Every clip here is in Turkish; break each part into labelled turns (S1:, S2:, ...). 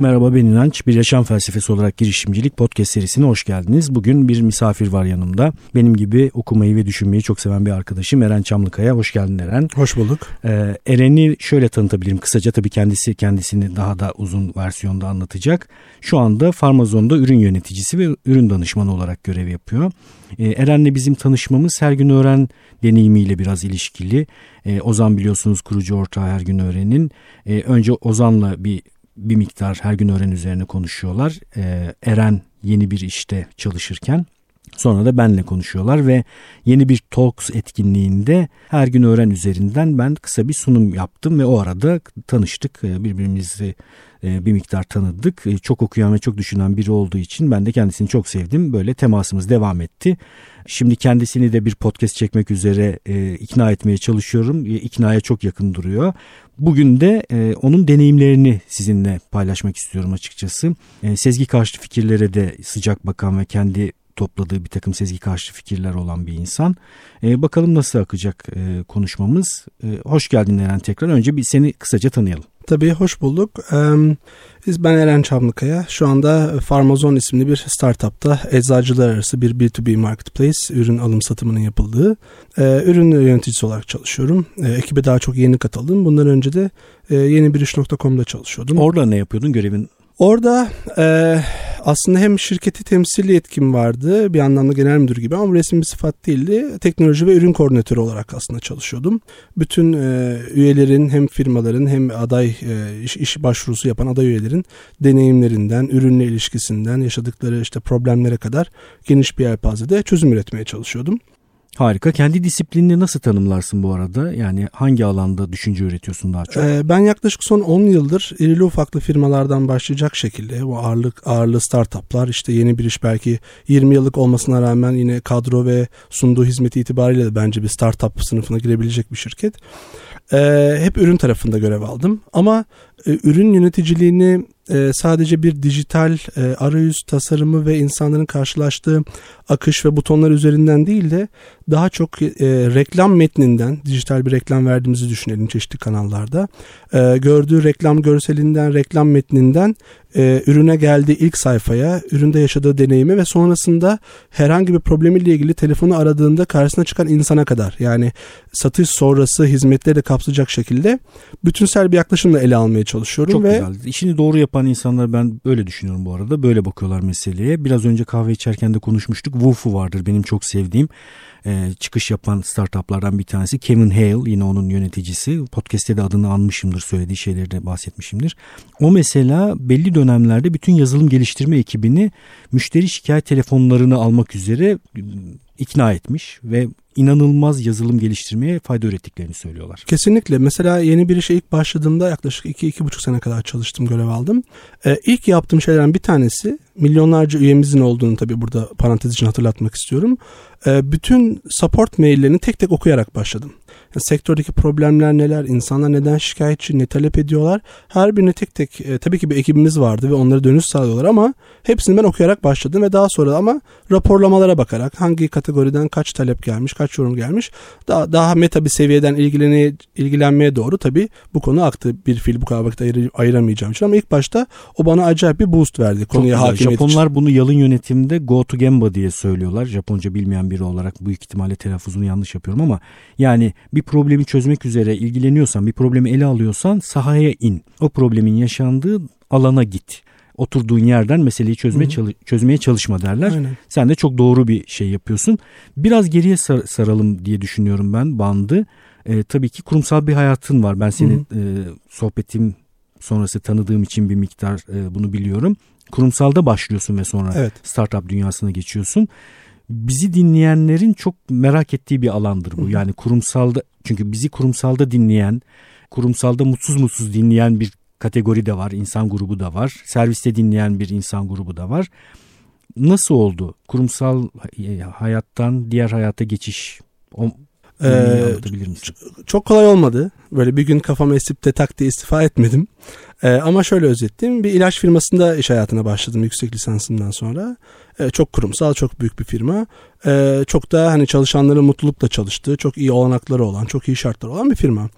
S1: Merhaba ben İnanç. Bir yaşam felsefesi olarak girişimcilik podcast serisine hoş geldiniz. Bugün bir misafir var yanımda. Benim gibi okumayı ve düşünmeyi çok seven bir arkadaşım Eren Çamlıkaya. Hoş geldin Eren.
S2: Hoş bulduk.
S1: Ee, Eren'i şöyle tanıtabilirim kısaca. Tabii kendisi kendisini daha da uzun versiyonda anlatacak. Şu anda Farmazon'da ürün yöneticisi ve ürün danışmanı olarak görev yapıyor. Ee, Eren'le bizim tanışmamız her gün öğren deneyimiyle biraz ilişkili. Ee, Ozan biliyorsunuz kurucu ortağı her gün öğrenin. Ee, önce Ozan'la bir bir miktar her gün öğren üzerine konuşuyorlar. Ee, Eren yeni bir işte çalışırken sonra da benle konuşuyorlar ve yeni bir Talks etkinliğinde her gün öğren üzerinden ben kısa bir sunum yaptım ve o arada tanıştık. Ee, birbirimizi e, bir miktar tanıdık. E, çok okuyan ve çok düşünen biri olduğu için ben de kendisini çok sevdim. Böyle temasımız devam etti. Şimdi kendisini de bir podcast çekmek üzere e, ikna etmeye çalışıyorum. E, iknaya çok yakın duruyor. Bugün de e, onun deneyimlerini sizinle paylaşmak istiyorum açıkçası. E, sezgi karşıtı fikirlere de sıcak bakan ve kendi topladığı bir takım sezgi karşı fikirler olan bir insan. E, bakalım nasıl akacak e, konuşmamız. E, hoş geldin Eren tekrar. Önce bir seni kısaca tanıyalım.
S2: Tabii hoş bulduk. Ben Eren Çamlıkaya. Şu anda Farmazon isimli bir startupta eczacılar arası bir B2B marketplace ürün alım satımının yapıldığı ürün yöneticisi olarak çalışıyorum. Ekibe daha çok yeni katıldım. Bundan önce de yeni bir çalışıyordum.
S1: Orada ne yapıyordun? Görevin
S2: Orada e, aslında hem şirketi temsili yetkim vardı bir anlamda genel müdür gibi ama resim bir sıfat değildi. Teknoloji ve ürün koordinatörü olarak aslında çalışıyordum. Bütün e, üyelerin hem firmaların hem aday e, iş, iş başvurusu yapan aday üyelerin deneyimlerinden, ürünle ilişkisinden, yaşadıkları işte problemlere kadar geniş bir yelpazede çözüm üretmeye çalışıyordum.
S1: Harika. Kendi disiplinini nasıl tanımlarsın bu arada? Yani hangi alanda düşünce üretiyorsun daha çok?
S2: Ee, ben yaklaşık son 10 yıldır irili ufaklı firmalardan başlayacak şekilde bu ağırlık ağırlı startuplar işte yeni bir iş belki 20 yıllık olmasına rağmen yine kadro ve sunduğu hizmeti itibariyle de bence bir startup sınıfına girebilecek bir şirket. Ee, hep ürün tarafında görev aldım ama ürün yöneticiliğini e, sadece bir dijital e, arayüz tasarımı ve insanların karşılaştığı akış ve butonlar üzerinden değil de daha çok e, reklam metninden dijital bir reklam verdiğimizi düşünelim çeşitli kanallarda. E, gördüğü reklam görselinden reklam metninden e, ürüne geldiği ilk sayfaya üründe yaşadığı deneyimi ve sonrasında herhangi bir problemiyle ilgili telefonu aradığında karşısına çıkan insana kadar yani satış sonrası hizmetleri de kapsayacak şekilde bütünsel bir yaklaşımla ele almaya çalışıyorum.
S1: Çok
S2: ve...
S1: güzel. İşini doğru yapan insanlar ben böyle düşünüyorum bu arada. Böyle bakıyorlar meseleye. Biraz önce kahve içerken de konuşmuştuk. Wufoo vardır benim çok sevdiğim e, çıkış yapan startuplardan bir tanesi. Kevin Hale yine onun yöneticisi. Podcast'te de adını anmışımdır söylediği şeyleri de bahsetmişimdir. O mesela belli dönemlerde bütün yazılım geliştirme ekibini müşteri şikayet telefonlarını almak üzere ikna etmiş ve inanılmaz yazılım geliştirmeye fayda ürettiklerini söylüyorlar.
S2: Kesinlikle. Mesela yeni bir işe ilk başladığımda yaklaşık 2-2,5 sene kadar çalıştım, görev aldım. Ee, ilk yaptığım şeylerden bir tanesi milyonlarca üyemizin olduğunu tabii burada parantez için hatırlatmak istiyorum. Ee, bütün support maillerini tek tek okuyarak başladım. Yani sektördeki problemler neler, insanlar neden şikayetçi, ne talep ediyorlar. Her birini tek tek e, tabii ki bir ekibimiz vardı ve onlara dönüş sağlıyorlar ama hepsini ben okuyarak başladım ve daha sonra ama raporlamalara bakarak hangi kategoriden kaç talep gelmiş, kaç yorum gelmiş daha, daha meta bir seviyeden ilgilene, ilgilenmeye doğru tabii bu konu aktı. Bir fil bu kadar vakit ayır, ayıramayacağım için ama ilk başta o bana acayip bir boost verdi konuya hakimiyet
S1: Japonlar için. bunu yalın yönetimde go to gemba diye söylüyorlar. Japonca bilmeyen biri olarak büyük ihtimalle telaffuzunu yanlış yapıyorum ama yani bir problemi çözmek üzere ilgileniyorsan, bir problemi ele alıyorsan sahaya in. O problemin yaşandığı alana git oturduğun yerden meseleyi çözmeye, çalış, çözmeye çalışma derler. Aynen. Sen de çok doğru bir şey yapıyorsun. Biraz geriye sar, saralım diye düşünüyorum ben bandı. E, tabii ki kurumsal bir hayatın var. Ben senin e, sohbetim sonrası tanıdığım için bir miktar e, bunu biliyorum. Kurumsalda başlıyorsun ve sonra evet. startup dünyasına geçiyorsun bizi dinleyenlerin çok merak ettiği bir alandır bu. Yani kurumsalda çünkü bizi kurumsalda dinleyen, kurumsalda mutsuz mutsuz dinleyen bir kategori de var, insan grubu da var. Serviste dinleyen bir insan grubu da var. Nasıl oldu? Kurumsal e, hayattan diğer hayata geçiş o ee,
S2: çok kolay olmadı. Böyle bir gün kafam esip de tak diye istifa etmedim. Ee, ama şöyle özetleyeyim. Bir ilaç firmasında iş hayatına başladım yüksek lisansımdan sonra. Ee, çok kurumsal, çok büyük bir firma. Ee, çok da hani çalışanların mutlulukla çalıştığı, çok iyi olanakları olan, çok iyi şartları olan bir firma.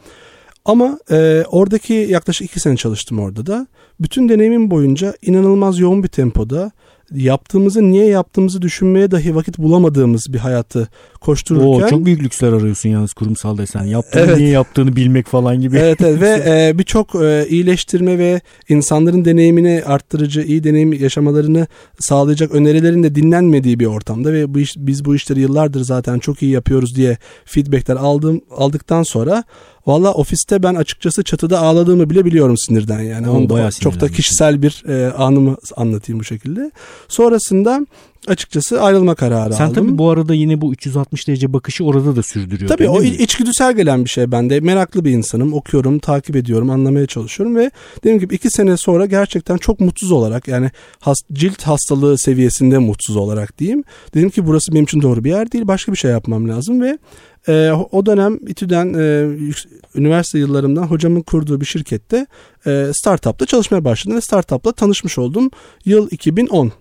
S2: Ama e, oradaki yaklaşık iki sene çalıştım orada da. Bütün deneyimim boyunca inanılmaz yoğun bir tempoda yaptığımızı niye yaptığımızı düşünmeye dahi vakit bulamadığımız bir hayatı koştururken. Oo,
S1: çok büyük lüksler arıyorsun yalnız kurumsal desen. Yaptığını evet. niye yaptığını bilmek falan gibi.
S2: Evet, evet. ve e, birçok e, iyileştirme ve insanların deneyimini arttırıcı, iyi deneyim yaşamalarını sağlayacak önerilerin de dinlenmediği bir ortamda ve bu iş, biz bu işleri yıllardır zaten çok iyi yapıyoruz diye feedbackler aldım aldıktan sonra Valla ofiste ben açıkçası çatıda ağladığımı bile biliyorum sinirden yani. Oo, Onda çok da kişisel bir e, anımı anlatayım bu şekilde. Sonrasında açıkçası ayrılma kararı
S1: Sen
S2: aldım.
S1: Sen tabii bu arada yine bu 360 derece bakışı orada da sürdürüyor.
S2: Tabii o mi? içgüdüsel gelen bir şey bende. Meraklı bir insanım. Okuyorum, takip ediyorum, anlamaya çalışıyorum ve dediğim gibi iki sene sonra gerçekten çok mutsuz olarak yani hast, cilt hastalığı seviyesinde mutsuz olarak diyeyim. Dedim ki burası benim için doğru bir yer değil. Başka bir şey yapmam lazım ve e, o dönem İTÜ'den e, üniversite yıllarımdan hocamın kurduğu bir şirkette e, startupta çalışmaya başladım ve startupla tanışmış oldum. Yıl 2010.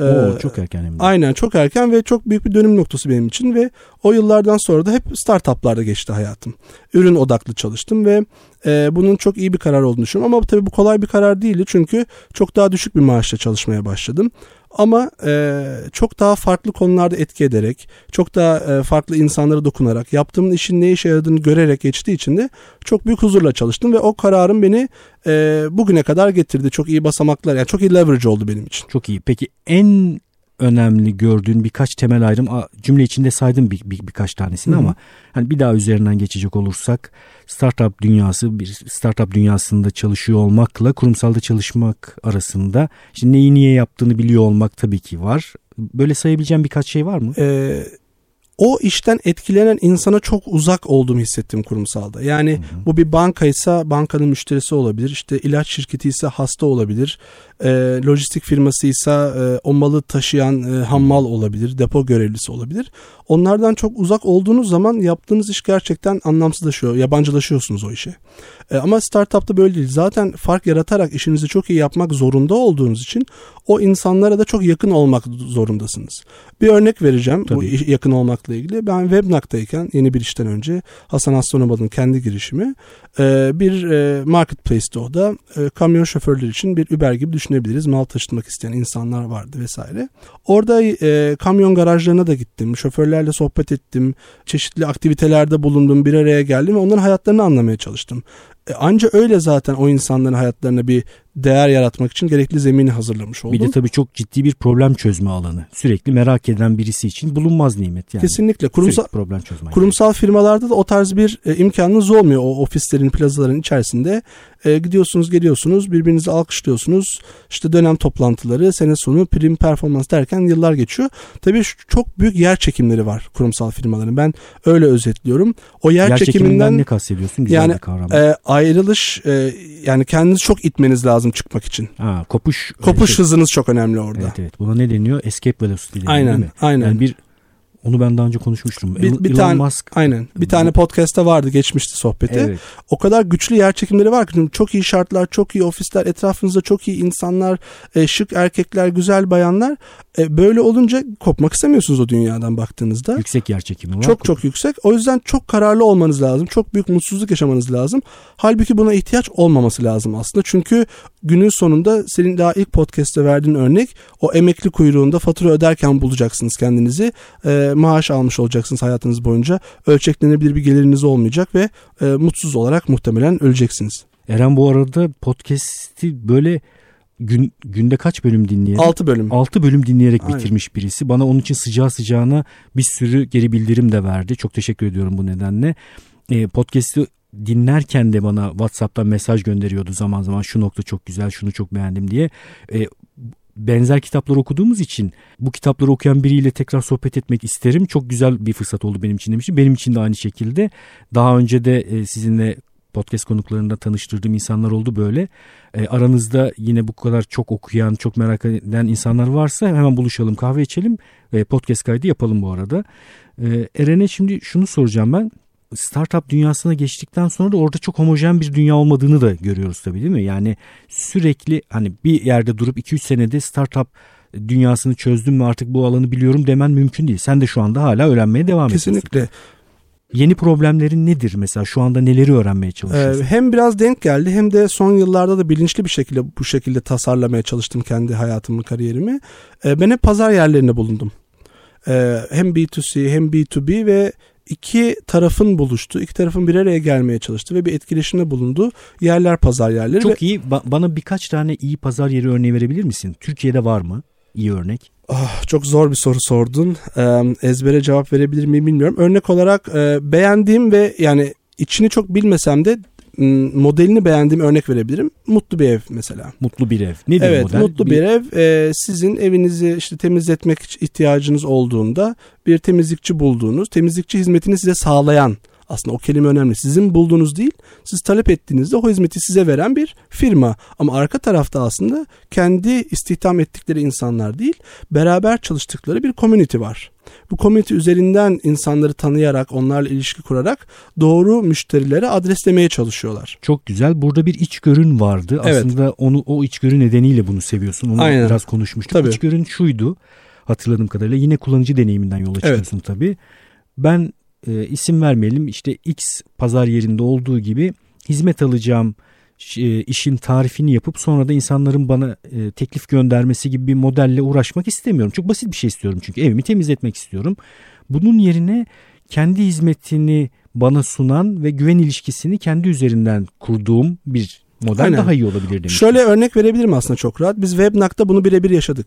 S1: Oo, ee, çok erken hem
S2: de. Aynen çok erken ve çok büyük bir dönüm noktası benim için ve o yıllardan sonra da hep startuplarda geçti hayatım. Ürün odaklı çalıştım ve e, bunun çok iyi bir karar olduğunu düşünüyorum ama tabii bu kolay bir karar değildi çünkü çok daha düşük bir maaşla çalışmaya başladım. Ama e, çok daha farklı konularda etki ederek, çok daha e, farklı insanlara dokunarak, yaptığım işin ne işe yaradığını görerek geçtiği için de çok büyük huzurla çalıştım ve o kararım beni e, bugüne kadar getirdi. Çok iyi basamaklar, yani çok iyi leverage oldu benim için.
S1: Çok iyi. Peki en önemli gördüğün birkaç temel ayrım cümle içinde saydım bir, bir birkaç tanesini Hı-hı. ama hani bir daha üzerinden geçecek olursak startup dünyası bir startup dünyasında çalışıyor olmakla kurumsalda çalışmak arasında işte neyi niye yaptığını biliyor olmak tabii ki var. Böyle sayabileceğim birkaç şey var mı?
S2: Ee, o işten etkilenen insana çok uzak olduğumu hissettim kurumsalda. Yani hı hı. bu bir bankaysa bankanın müşterisi olabilir. İşte ilaç şirketi ise hasta olabilir. E, lojistik firmasıysa e, o malı taşıyan e, hammal olabilir. Depo görevlisi olabilir. Onlardan çok uzak olduğunuz zaman yaptığınız iş gerçekten anlamsızlaşıyor. Yabancılaşıyorsunuz o işe. E, ama startupta böyle değil. Zaten fark yaratarak işinizi çok iyi yapmak zorunda olduğunuz için o insanlara da çok yakın olmak zorundasınız. Bir örnek vereceğim Tabii. bu yakın olmakla ilgili. Ben Webnak'tayken yeni bir işten önce Hasan Aslanobal'ın kendi girişimi e, bir e, marketplace'te o da kamyon şoförleri için bir Uber gibi düşünebiliriz. Mal taşıtmak isteyen insanlar vardı vesaire. Orada kamyon garajlarına da gittim. Şoförlerle sohbet ettim. Çeşitli aktivitelerde bulundum. Bir araya geldim ve onların hayatlarını anlamaya çalıştım. E, anca öyle zaten o insanların hayatlarına bir değer yaratmak için gerekli zemini hazırlamış oldum.
S1: Bir de tabii çok ciddi bir problem çözme alanı. Sürekli merak eden birisi için bulunmaz nimet yani.
S2: Kesinlikle. Kurumsal problem çözme. Kurumsal firmalarda da o tarz bir e, imkanınız olmuyor o ofislerin, plazaların içerisinde. E, gidiyorsunuz, geliyorsunuz, birbirinizi alkışlıyorsunuz. İşte dönem toplantıları, sene sonu, prim performans derken yıllar geçiyor. Tabii çok büyük yer çekimleri var kurumsal firmaların. Ben öyle özetliyorum. O yer, yer çekiminden, çekiminden
S1: ne kastediyorsun? Güzel
S2: yani,
S1: bir kavram.
S2: E, ayrılış e, yani kendinizi çok itmeniz lazım çıkmak için.
S1: Ha, kopuş
S2: kopuş şey. hızınız çok önemli orada.
S1: Evet evet. Buna ne deniyor? Escape velocity deniyor
S2: aynen,
S1: değil mi?
S2: Aynen.
S1: Yani bir onu ben daha önce konuşmuştum.
S2: Bir, bir Elon tane, Musk. Aynen. Bir tane podcast'ta vardı geçmişti sohbeti. Evet. O kadar güçlü yer çekimleri var ki çok iyi şartlar, çok iyi ofisler, etrafınızda çok iyi insanlar, e, şık erkekler, güzel bayanlar. E, böyle olunca kopmak istemiyorsunuz o dünyadan baktığınızda.
S1: Yüksek yer çekimi var.
S2: Çok çok yüksek. O yüzden çok kararlı olmanız lazım. Çok büyük mutsuzluk yaşamanız lazım. Halbuki buna ihtiyaç olmaması lazım aslında. Çünkü günün sonunda senin daha ilk podcast'te verdiğin örnek o emekli kuyruğunda fatura öderken bulacaksınız kendinizi. E, maaş almış olacaksınız hayatınız boyunca. Ölçeklenebilir bir geliriniz olmayacak ve e, mutsuz olarak muhtemelen öleceksiniz.
S1: Eren bu arada podcast'i böyle gün, günde kaç bölüm dinleyerek?
S2: 6 bölüm.
S1: 6 bölüm dinleyerek Aynen. bitirmiş birisi. Bana onun için sıcağı sıcağına bir sürü geri bildirim de verdi. Çok teşekkür ediyorum bu nedenle. E, podcast'i dinlerken de bana WhatsApp'tan mesaj gönderiyordu zaman zaman şu nokta çok güzel şunu çok beğendim diye. E, benzer kitaplar okuduğumuz için bu kitapları okuyan biriyle tekrar sohbet etmek isterim. Çok güzel bir fırsat oldu benim için demiştim. Benim için de aynı şekilde. Daha önce de e, sizinle podcast konuklarında tanıştırdığım insanlar oldu böyle. E, aranızda yine bu kadar çok okuyan, çok merak eden insanlar varsa hemen buluşalım, kahve içelim podcast kaydı yapalım bu arada. E, Eren'e şimdi şunu soracağım ben startup dünyasına geçtikten sonra da orada çok homojen bir dünya olmadığını da görüyoruz tabii değil mi? Yani sürekli hani bir yerde durup 2-3 senede startup dünyasını çözdüm mü artık bu alanı biliyorum demen mümkün değil. Sen de şu anda hala öğrenmeye devam
S2: Kesinlikle.
S1: ediyorsun.
S2: Kesinlikle.
S1: Yeni problemlerin nedir mesela şu anda neleri öğrenmeye çalışıyorsun?
S2: Ee, hem biraz denk geldi hem de son yıllarda da bilinçli bir şekilde bu şekilde tasarlamaya çalıştım kendi hayatımı, kariyerimi. Ee, ben hep pazar yerlerinde bulundum. Ee, hem B2C hem B2B ve iki tarafın buluştu, iki tarafın bir araya gelmeye çalıştı ve bir etkileşimde bulundu. Yerler pazar yerleri.
S1: Çok
S2: ve...
S1: iyi. Ba- bana birkaç tane iyi pazar yeri örneği verebilir misin? Türkiye'de var mı? İyi örnek.
S2: Oh, çok zor bir soru sordun. Ezbere cevap verebilir miyim bilmiyorum. Örnek olarak beğendiğim ve yani içini çok bilmesem de modelini beğendiğim örnek verebilirim. Mutlu bir ev mesela.
S1: Mutlu bir ev. Nedir
S2: evet,
S1: model?
S2: mutlu bir, bir ev. E, sizin evinizi işte temizletmek ihtiyacınız olduğunda bir temizlikçi bulduğunuz, temizlikçi hizmetini size sağlayan aslında o kelime önemli. Sizin bulduğunuz değil, siz talep ettiğinizde o hizmeti size veren bir firma. Ama arka tarafta aslında kendi istihdam ettikleri insanlar değil, beraber çalıştıkları bir community var. Bu community üzerinden insanları tanıyarak, onlarla ilişki kurarak doğru müşterilere adreslemeye çalışıyorlar.
S1: Çok güzel. Burada bir içgörün vardı. Evet. Aslında onu o içgörü nedeniyle bunu seviyorsun. Onu Aynen. biraz konuşmuştuk. Tabii. İçgörün şuydu hatırladığım kadarıyla. Yine kullanıcı deneyiminden yola çıkıyorsun evet. tabii. Ben e, isim vermeyelim işte X pazar yerinde olduğu gibi hizmet alacağım işin tarifini yapıp sonra da insanların bana e, teklif göndermesi gibi bir modelle uğraşmak istemiyorum. Çok basit bir şey istiyorum çünkü evimi temizletmek istiyorum. Bunun yerine kendi hizmetini bana sunan ve güven ilişkisini kendi üzerinden kurduğum bir model Aynen. daha iyi olabilir demiş.
S2: Şöyle örnek verebilirim aslında çok rahat. Biz Webnak'ta bunu birebir yaşadık.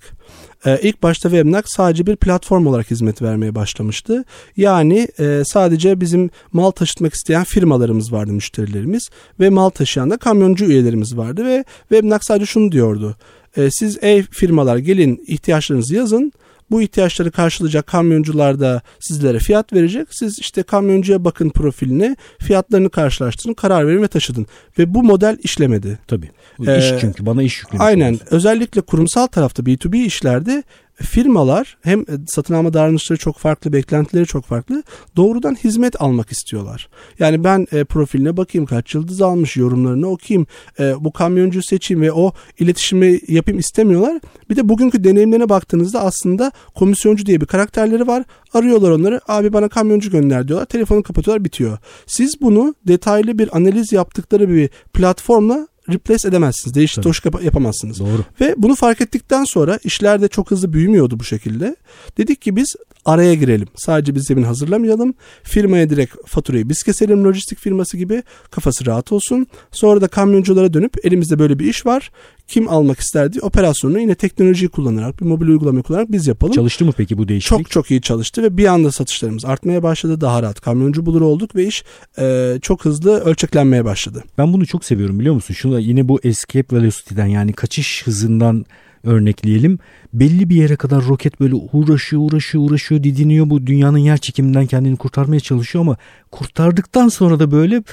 S2: Ee, ilk başta Webnak sadece bir platform olarak hizmet vermeye başlamıştı. Yani e, sadece bizim mal taşıtmak isteyen firmalarımız vardı müşterilerimiz ve mal taşıyan da kamyoncu üyelerimiz vardı ve Webnak sadece şunu diyordu. E, siz ev firmalar gelin ihtiyaçlarınızı yazın bu ihtiyaçları karşılayacak kamyoncular da sizlere fiyat verecek. Siz işte kamyoncuya bakın profiline, fiyatlarını karşılaştırın, karar verin ve taşıdın. Ve bu model işlemedi.
S1: Tabii. Ee, iş çünkü bana iş yüklemiş.
S2: Aynen. Olursun. Özellikle kurumsal tarafta B2B işlerde firmalar hem satın alma davranışları çok farklı, beklentileri çok farklı. Doğrudan hizmet almak istiyorlar. Yani ben e, profiline bakayım, kaç yıldız almış, yorumlarını okuyayım, e, bu kamyoncuyu seçeyim ve o iletişimi yapayım istemiyorlar. Bir de bugünkü deneyimlerine baktığınızda aslında komisyoncu diye bir karakterleri var. Arıyorlar onları. Abi bana kamyoncu gönder diyorlar. Telefonu kapatıyorlar bitiyor. Siz bunu detaylı bir analiz yaptıkları bir platformla replace edemezsiniz. Değişik toş yapamazsınız.
S1: Doğru.
S2: Ve bunu fark ettikten sonra işler de çok hızlı büyümüyordu bu şekilde. Dedik ki biz araya girelim. Sadece biz zemin hazırlamayalım. Firmaya direkt faturayı biz keselim lojistik firması gibi. Kafası rahat olsun. Sonra da kamyonculara dönüp elimizde böyle bir iş var. Kim almak ister diye operasyonu yine teknolojiyi kullanarak bir mobil uygulama kullanarak biz yapalım.
S1: Çalıştı mı peki bu değişiklik?
S2: Çok çok iyi çalıştı ve bir anda satışlarımız artmaya başladı. Daha rahat kamyoncu bulur olduk ve iş e, çok hızlı ölçeklenmeye başladı.
S1: Ben bunu çok seviyorum biliyor musun? Şunu yine bu escape velocity'den yani kaçış hızından örnekleyelim. Belli bir yere kadar roket böyle uğraşıyor uğraşıyor uğraşıyor didiniyor bu dünyanın yer çekiminden kendini kurtarmaya çalışıyor ama kurtardıktan sonra da böyle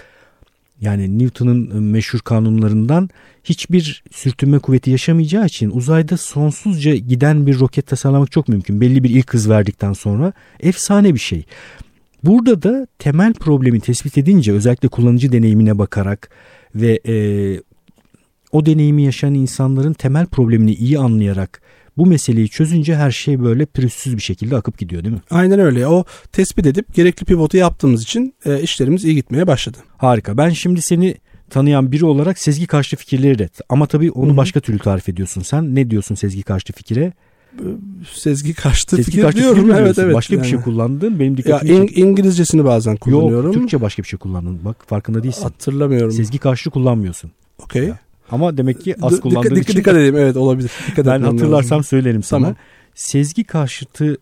S1: yani Newton'un meşhur kanunlarından hiçbir sürtünme kuvveti yaşamayacağı için uzayda sonsuzca giden bir roket tasarlamak çok mümkün. Belli bir ilk hız verdikten sonra efsane bir şey. Burada da temel problemi tespit edince özellikle kullanıcı deneyimine bakarak ve e, o deneyimi yaşayan insanların temel problemini iyi anlayarak bu meseleyi çözünce her şey böyle pürüzsüz bir şekilde akıp gidiyor değil mi?
S2: Aynen öyle. O tespit edip gerekli pivotu yaptığımız için e, işlerimiz iyi gitmeye başladı.
S1: Harika. Ben şimdi seni tanıyan biri olarak sezgi karşıtı fikirleri ret. Ama tabii onu Hı-hı. başka türlü tarif ediyorsun sen. Ne diyorsun sezgi karşıtı fikire?
S2: sezgi karşıtı sezgi fikir karşıtı diyorum.
S1: Evet evet. Başka yani. bir şey kullandın. Benim dikkatimi
S2: ya, in, İngilizcesini bazen kullanıyorum.
S1: Yok Türkçe başka bir şey kullandın. Bak farkında değilsin.
S2: Hatırlamıyorum.
S1: Sezgi karşıtı kullanmıyorsun.
S2: Okey.
S1: Ama demek ki az kullandığın
S2: dikkat,
S1: için.
S2: Dikkat edeyim evet olabilir. Dikkat
S1: ben hatırlarsam lazım. söylerim sana. Tamam. Sezgi karşıtı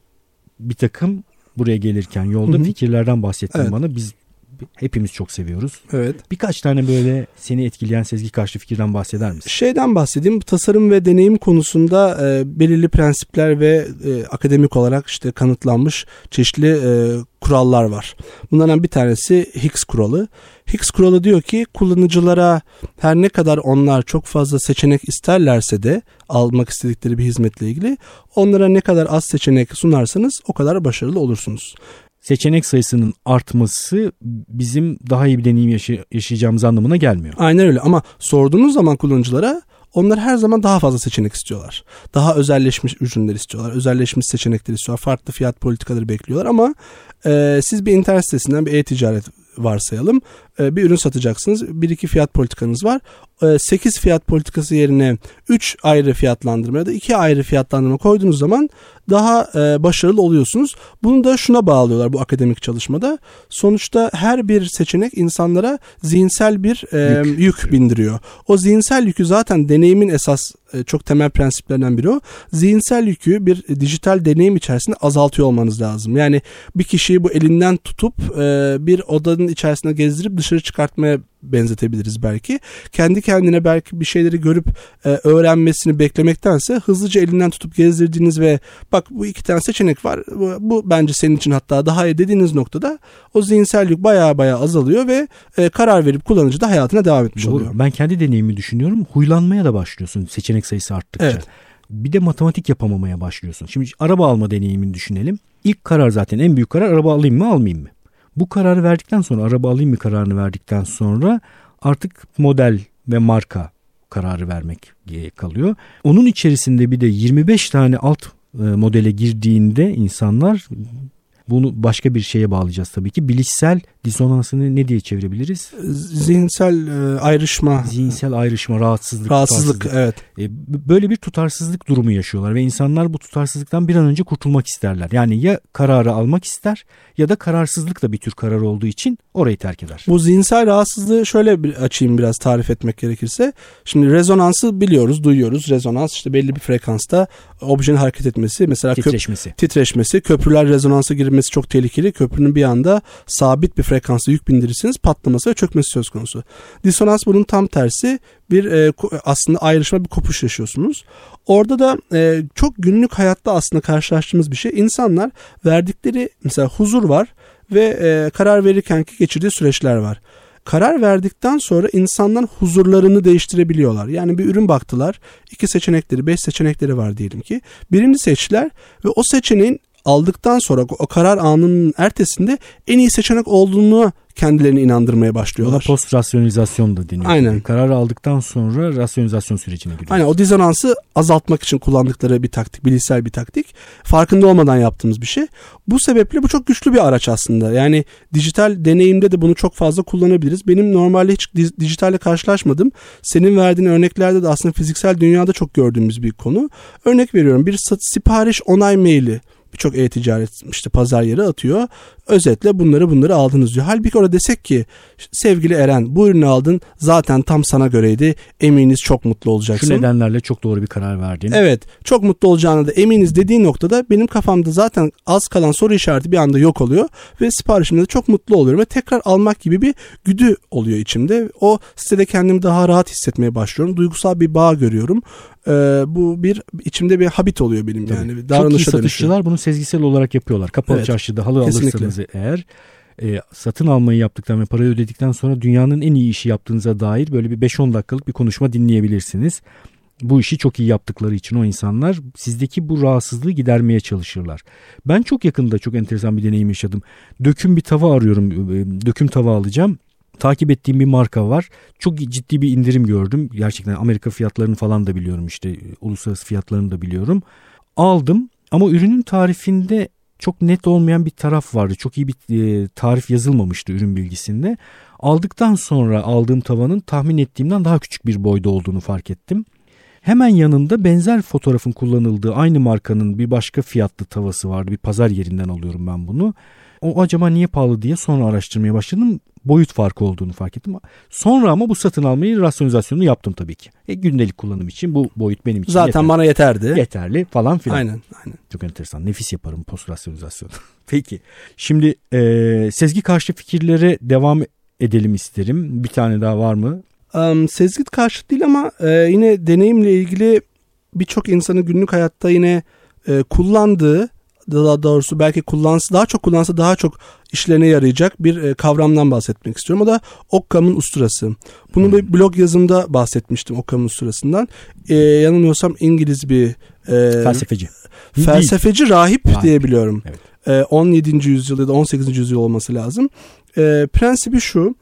S1: bir takım buraya gelirken yolda Hı-hı. fikirlerden bahsettin evet. bana. Biz hepimiz çok seviyoruz.
S2: Evet.
S1: Birkaç tane böyle seni etkileyen sezgi karşı fikirden bahseder misin?
S2: Şeyden bahsedeyim. Tasarım ve deneyim konusunda e, belirli prensipler ve e, akademik olarak işte kanıtlanmış çeşitli e, kurallar var. Bunlardan bir tanesi Higgs kuralı. Higgs kuralı diyor ki kullanıcılara her ne kadar onlar çok fazla seçenek isterlerse de almak istedikleri bir hizmetle ilgili onlara ne kadar az seçenek sunarsanız o kadar başarılı olursunuz
S1: seçenek sayısının artması bizim daha iyi bir deneyim yaşay- yaşayacağımız anlamına gelmiyor.
S2: Aynen öyle ama sorduğunuz zaman kullanıcılara onlar her zaman daha fazla seçenek istiyorlar. Daha özelleşmiş ürünler istiyorlar. Özelleşmiş seçenekler istiyorlar. Farklı fiyat politikaları bekliyorlar ama e, siz bir internet sitesinden bir e-ticaret varsayalım. E, bir ürün satacaksınız. Bir iki fiyat politikanız var. 8 e, fiyat politikası yerine 3 ayrı fiyatlandırma ya da 2 ayrı fiyatlandırma koyduğunuz zaman daha e, başarılı oluyorsunuz. Bunu da şuna bağlıyorlar bu akademik çalışmada. Sonuçta her bir seçenek insanlara zihinsel bir yük, yük bindiriyor. O zihinsel yükü zaten deneyimin esas çok temel prensiplerinden biri o. Zihinsel yükü bir dijital deneyim içerisinde azaltıyor olmanız lazım. Yani bir kişiyi bu elinden tutup bir odanın içerisinde gezdirip dışarı çıkartmaya benzetebiliriz belki. Kendi kendine belki bir şeyleri görüp e, öğrenmesini beklemektense hızlıca elinden tutup gezdirdiğiniz ve bak bu iki tane seçenek var. Bu, bu bence senin için hatta daha iyi dediğiniz noktada o zihinsel yük baya baya azalıyor ve e, karar verip kullanıcı da hayatına devam etmiş
S1: Doğru.
S2: oluyor.
S1: Ben kendi deneyimi düşünüyorum. Huylanmaya da başlıyorsun seçenek sayısı arttıkça. Evet. Bir de matematik yapamamaya başlıyorsun. Şimdi araba alma deneyimini düşünelim. İlk karar zaten en büyük karar araba alayım mı almayayım mı? Bu kararı verdikten sonra araba alayım mı kararını verdikten sonra artık model ve marka kararı vermek kalıyor. Onun içerisinde bir de 25 tane alt e, modele girdiğinde insanlar bunu başka bir şeye bağlayacağız tabii ki. Bilişsel disonansını ne diye çevirebiliriz?
S2: Zihinsel e, ayrışma.
S1: Zihinsel ayrışma, rahatsızlık.
S2: Rahatsızlık evet.
S1: E, böyle bir tutarsızlık durumu yaşıyorlar ve insanlar bu tutarsızlıktan bir an önce kurtulmak isterler. Yani ya kararı almak ister ya da kararsızlık da bir tür karar olduğu için orayı terk eder.
S2: Bu zihinsel rahatsızlığı şöyle bir açayım biraz tarif etmek gerekirse. Şimdi rezonansı biliyoruz, duyuyoruz. Rezonans işte belli bir frekansta objenin hareket etmesi, mesela
S1: titreşmesi.
S2: Köp- titreşmesi, köprüler rezonansa girmesi çok tehlikeli. Köprünün bir anda sabit bir frekansta yük bindirirsiniz patlaması ve çökmesi söz konusu. Disonans bunun tam tersi bir e, aslında ayrışma bir kopuş yaşıyorsunuz. Orada da e, çok günlük hayatta aslında karşılaştığımız bir şey. İnsanlar verdikleri mesela huzur var ve e, karar verirken ki geçirdiği süreçler var. Karar verdikten sonra insanlar huzurlarını değiştirebiliyorlar. Yani bir ürün baktılar. iki seçenekleri, beş seçenekleri var diyelim ki. Birini seçtiler ve o seçeneğin aldıktan sonra o karar anının ertesinde en iyi seçenek olduğunu kendilerini inandırmaya başlıyorlar.
S1: Post rasyonalizasyon da deniyor.
S2: Aynen.
S1: Karar aldıktan sonra rasyonalizasyon sürecine giriyor.
S2: Aynen o dizonansı azaltmak için kullandıkları bir taktik, bilişsel bir taktik. Farkında olmadan yaptığımız bir şey. Bu sebeple bu çok güçlü bir araç aslında. Yani dijital deneyimde de bunu çok fazla kullanabiliriz. Benim normalde hiç dijitalle karşılaşmadım. Senin verdiğin örneklerde de aslında fiziksel dünyada çok gördüğümüz bir konu. Örnek veriyorum bir sipariş onay maili birçok e-ticaret işte pazar yeri atıyor. Özetle bunları bunları aldınız diyor. Halbuki orada desek ki sevgili Eren bu ürünü aldın zaten tam sana göreydi. Eminiz çok mutlu olacaksın.
S1: Şu nedenlerle çok doğru bir karar verdin.
S2: Evet çok mutlu olacağına da eminiz dediği noktada benim kafamda zaten az kalan soru işareti bir anda yok oluyor. Ve siparişimde de çok mutlu oluyorum. Ve tekrar almak gibi bir güdü oluyor içimde. O sitede kendimi daha rahat hissetmeye başlıyorum. Duygusal bir bağ görüyorum e, bu bir içimde bir habit oluyor benim Tabii. yani.
S1: Çok iyi satışçılar dönüşüyor. bunu sezgisel olarak yapıyorlar. Kapalı evet. çarşıda halı Kesinlikle. alırsanız eğer e, satın almayı yaptıktan ve parayı ödedikten sonra dünyanın en iyi işi yaptığınıza dair böyle bir 5-10 dakikalık bir konuşma dinleyebilirsiniz. Bu işi çok iyi yaptıkları için o insanlar sizdeki bu rahatsızlığı gidermeye çalışırlar. Ben çok yakında çok enteresan bir deneyim yaşadım. Döküm bir tava arıyorum. E, döküm tava alacağım takip ettiğim bir marka var. Çok ciddi bir indirim gördüm. Gerçekten Amerika fiyatlarını falan da biliyorum işte uluslararası fiyatlarını da biliyorum. Aldım ama ürünün tarifinde çok net olmayan bir taraf vardı. Çok iyi bir e, tarif yazılmamıştı ürün bilgisinde. Aldıktan sonra aldığım tavanın tahmin ettiğimden daha küçük bir boyda olduğunu fark ettim. Hemen yanında benzer fotoğrafın kullanıldığı aynı markanın bir başka fiyatlı tavası vardı. Bir pazar yerinden alıyorum ben bunu. O acaba niye pahalı diye sonra araştırmaya başladım. Boyut farkı olduğunu fark ettim. Sonra ama bu satın almayı rasyonizasyonunu yaptım tabii ki. E, gündelik kullanım için bu boyut benim için
S2: Zaten
S1: yeterli.
S2: bana yeterdi.
S1: Yeterli falan filan.
S2: Aynen, aynen.
S1: Çok enteresan. Nefis yaparım post rasyonizasyonu. Peki. Şimdi e, sezgi karşı fikirlere devam edelim isterim. Bir tane daha var mı?
S2: Um, sezgi karşı değil ama e, yine deneyimle ilgili birçok insanın günlük hayatta yine e, kullandığı daha doğrusu belki kullansa daha çok kullansa daha çok işlerine yarayacak bir e, kavramdan bahsetmek istiyorum. O da Occam'ın usturası. Bunu hmm. bir blog yazımda bahsetmiştim Occam'ın usturasından. Ee, yanılmıyorsam İngiliz bir
S1: e, felsefeci.
S2: Felsefeci Değil. rahip, rahip diyebiliyorum. Evet. E, 17. yüzyıl ya da 18. yüzyıl olması lazım. E, prensibi şu.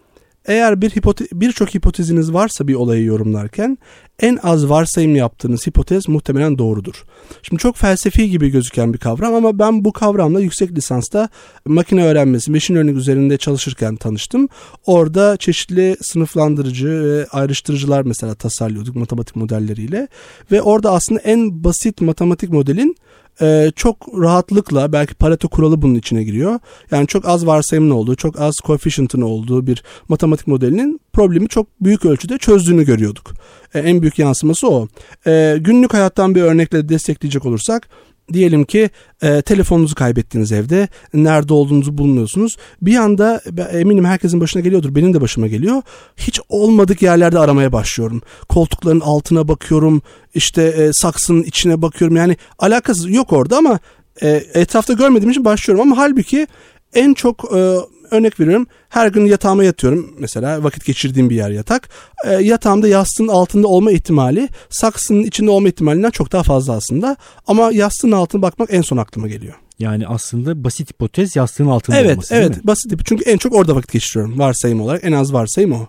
S2: Eğer bir hipote birçok hipoteziniz varsa bir olayı yorumlarken en az varsayım yaptığınız hipotez muhtemelen doğrudur. Şimdi çok felsefi gibi gözüken bir kavram ama ben bu kavramla yüksek lisansta makine öğrenmesi, machine learning üzerinde çalışırken tanıştım. Orada çeşitli sınıflandırıcı ve ayrıştırıcılar mesela tasarlıyorduk matematik modelleriyle ve orada aslında en basit matematik modelin e, çok rahatlıkla belki Pareto kuralı bunun içine giriyor. Yani çok az varsayımın olduğu, çok az coefficient'ın olduğu bir matematik modelinin problemi çok büyük ölçüde çözdüğünü görüyorduk. E, en büyük yansıması o. E, günlük hayattan bir örnekle destekleyecek olursak Diyelim ki e, telefonunuzu kaybettiniz evde. Nerede olduğunuzu bulmuyorsunuz. Bir anda eminim herkesin başına geliyordur. Benim de başıma geliyor. Hiç olmadık yerlerde aramaya başlıyorum. Koltukların altına bakıyorum. İşte e, saksının içine bakıyorum. Yani alakası yok orada ama e, etrafta görmediğim için başlıyorum. Ama halbuki en çok e, örnek veriyorum her gün yatağıma yatıyorum mesela vakit geçirdiğim bir yer yatak. E, yatağımda yastığın altında olma ihtimali saksının içinde olma ihtimalinden çok daha fazla aslında. Ama yastığın altına bakmak en son aklıma geliyor.
S1: Yani aslında basit hipotez yastığın altında
S2: evet,
S1: olması
S2: evet,
S1: mi?
S2: basit çünkü en çok orada vakit geçiriyorum varsayım olarak en az varsayım o.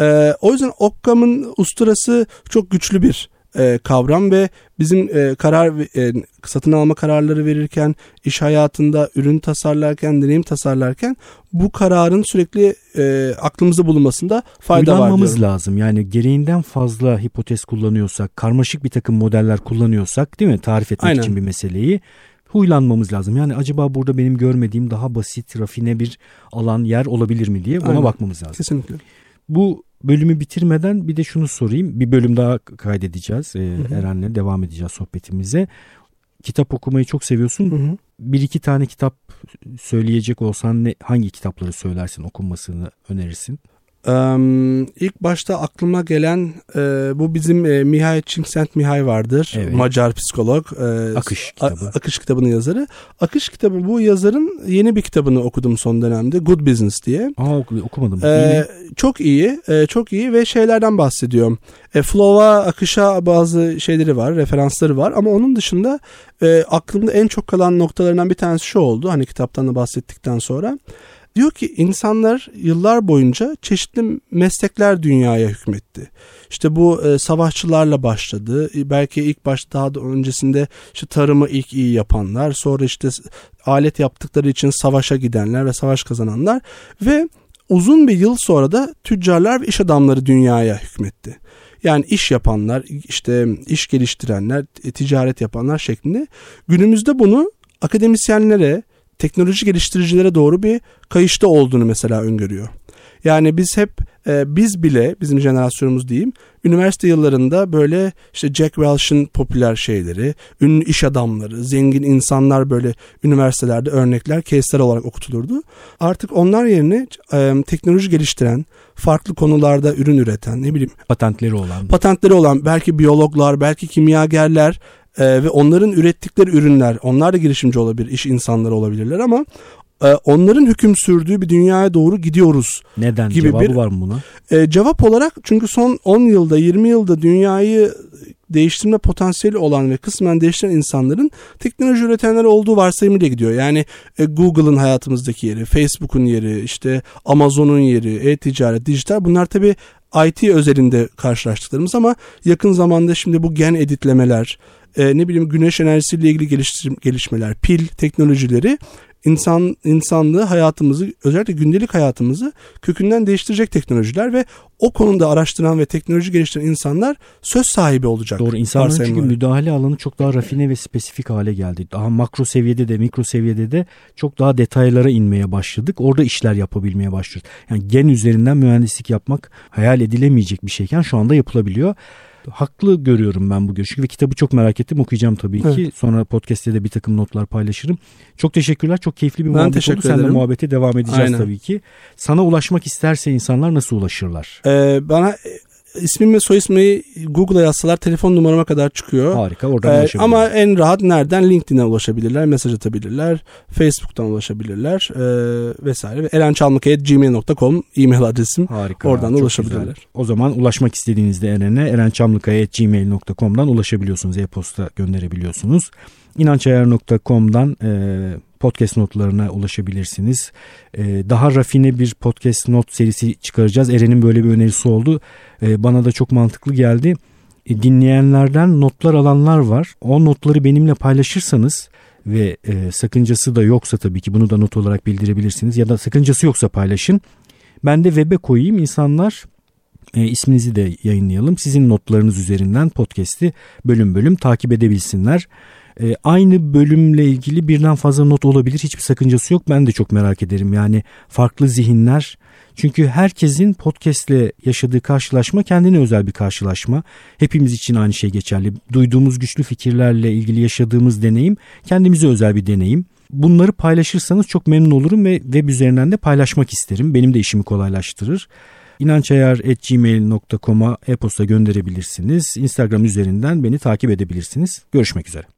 S2: Ee, o yüzden Occam'ın usturası çok güçlü bir e, kavram ve bizim e, karar e, satın alma kararları verirken, iş hayatında ürün tasarlarken, deneyim tasarlarken bu kararın sürekli e, aklımızda bulunmasında fayda var
S1: Uylanmamız lazım. Yani gereğinden fazla hipotez kullanıyorsak, karmaşık bir takım modeller kullanıyorsak değil mi? Tarif etmek
S2: Aynen.
S1: için bir meseleyi huylanmamız lazım. Yani acaba burada benim görmediğim daha basit, rafine bir alan, yer olabilir mi diye ona
S2: Aynen.
S1: bakmamız lazım.
S2: Kesinlikle.
S1: Bu bölümü bitirmeden bir de şunu sorayım. Bir bölüm daha kaydedeceğiz. Ee. Eren'le devam edeceğiz sohbetimize. Kitap okumayı çok seviyorsun.
S2: Hı hı.
S1: Bir iki tane kitap söyleyecek olsan ne, hangi kitapları söylersin okunmasını önerirsin?
S2: Ee, ilk başta aklıma gelen e, bu bizim e, Mihail Csikszentmihalyi vardır.
S1: Evet.
S2: Macar psikolog. e,
S1: Akış
S2: A-
S1: kitabı.
S2: Akış kitabının yazarı. Akış kitabı bu yazarın yeni bir kitabını okudum son dönemde. Good Business diye.
S1: Aa oku- okumadım.
S2: Ee,
S1: İyi
S2: çok iyi, e, çok iyi ve şeylerden bahsediyor. E, flow'a, akışa bazı şeyleri var, referansları var ama onun dışında e, aklımda en çok kalan noktalarından bir tanesi şu oldu. Hani kitaptan da bahsettikten sonra. Diyor ki insanlar yıllar boyunca çeşitli meslekler dünyaya hükmetti. İşte bu e, savaşçılarla başladı. E, belki ilk başta daha da öncesinde işte tarımı ilk iyi yapanlar, sonra işte alet yaptıkları için savaşa gidenler ve savaş kazananlar ve uzun bir yıl sonra da tüccarlar ve iş adamları dünyaya hükmetti. Yani iş yapanlar, işte iş geliştirenler, e, ticaret yapanlar şeklinde. Günümüzde bunu akademisyenlere, teknoloji geliştiricilere doğru bir kayışta olduğunu mesela öngörüyor. Yani biz hep e, biz bile bizim jenerasyonumuz diyeyim üniversite yıllarında böyle işte Jack Welch'ın popüler şeyleri, ünlü iş adamları, zengin insanlar böyle üniversitelerde örnekler, case'ler olarak okutulurdu. Artık onlar yerine e, teknoloji geliştiren, farklı konularda ürün üreten, ne bileyim
S1: Patentleri olan.
S2: patentleri olan belki biyologlar, belki kimyagerler e, ve onların ürettikleri ürünler, onlar da girişimci olabilir, iş insanları olabilirler ama e, onların hüküm sürdüğü bir dünyaya doğru gidiyoruz.
S1: Neden?
S2: gibi
S1: Cevabı
S2: bir-
S1: var mı buna?
S2: E, cevap olarak çünkü son 10 yılda 20 yılda dünyayı değiştirme potansiyeli olan ve kısmen değiştiren insanların teknoloji üretenler olduğu varsayımıyla gidiyor. Yani e, Google'ın hayatımızdaki yeri, Facebook'un yeri, işte Amazon'un yeri, e-ticaret, dijital bunlar tabii IT özelinde karşılaştıklarımız ama yakın zamanda şimdi bu gen editlemeler, e, ne bileyim güneş enerjisiyle ilgili geliştir- gelişmeler, pil teknolojileri insan insanlığı hayatımızı özellikle gündelik hayatımızı kökünden değiştirecek teknolojiler ve o konuda araştıran ve teknoloji geliştiren insanlar söz sahibi olacak.
S1: Doğru insanların çünkü müdahale alanı çok daha rafine ve spesifik hale geldi. Daha makro seviyede de mikro seviyede de çok daha detaylara inmeye başladık. Orada işler yapabilmeye başlıyoruz. Yani gen üzerinden mühendislik yapmak hayal edilemeyecek bir şeyken şu anda yapılabiliyor. Haklı görüyorum ben bu görüşü ve kitabı çok merak ettim okuyacağım tabii ki.
S2: Evet.
S1: Sonra podcast'te de bir takım notlar paylaşırım. Çok teşekkürler. Çok keyifli bir
S2: Ben
S1: muhabbet oldu.
S2: teşekkür
S1: Seninle
S2: ederim.
S1: muhabbete devam edeceğiz
S2: Aynen.
S1: tabii ki. Sana ulaşmak isterse insanlar nasıl ulaşırlar?
S2: Ee, bana ismim ve soy ismi Google'a yazsalar telefon numarama kadar çıkıyor.
S1: Harika oradan
S2: Ee,
S1: ulaşabilirler.
S2: ama en rahat nereden? LinkedIn'e ulaşabilirler, mesaj atabilirler, Facebook'tan ulaşabilirler e, vesaire. Ve erenchalmıkaya.gmail.com e-mail adresim.
S1: Harika.
S2: Oradan da ulaşabilirler.
S1: güzel. O zaman ulaşmak istediğinizde Eren'e erençamlıkaya.gmail.com'dan ulaşabiliyorsunuz. E-posta gönderebiliyorsunuz. İnançayar.com'dan e, podcast notlarına ulaşabilirsiniz. E, daha rafine bir podcast not serisi çıkaracağız. Eren'in böyle bir önerisi oldu. E, bana da çok mantıklı geldi. e, dinleyenlerden notlar alanlar var. O notları benimle paylaşırsanız ve e, sakıncası da yoksa tabii ki bunu da not olarak bildirebilirsiniz ya da sakıncası yoksa paylaşın. Ben de web'e koyayım insanlar e, isminizi de yayınlayalım. Sizin notlarınız üzerinden podcast'i bölüm bölüm takip edebilsinler. E, aynı bölümle ilgili birden fazla not olabilir. Hiçbir sakıncası yok. Ben de çok merak ederim. Yani farklı zihinler. Çünkü herkesin podcastle yaşadığı karşılaşma kendine özel bir karşılaşma. Hepimiz için aynı şey geçerli. Duyduğumuz güçlü fikirlerle ilgili yaşadığımız deneyim kendimize özel bir deneyim. Bunları paylaşırsanız çok memnun olurum ve web üzerinden de paylaşmak isterim. Benim de işimi kolaylaştırır inançayar.gmail.com'a e-posta gönderebilirsiniz. Instagram üzerinden beni takip edebilirsiniz. Görüşmek üzere.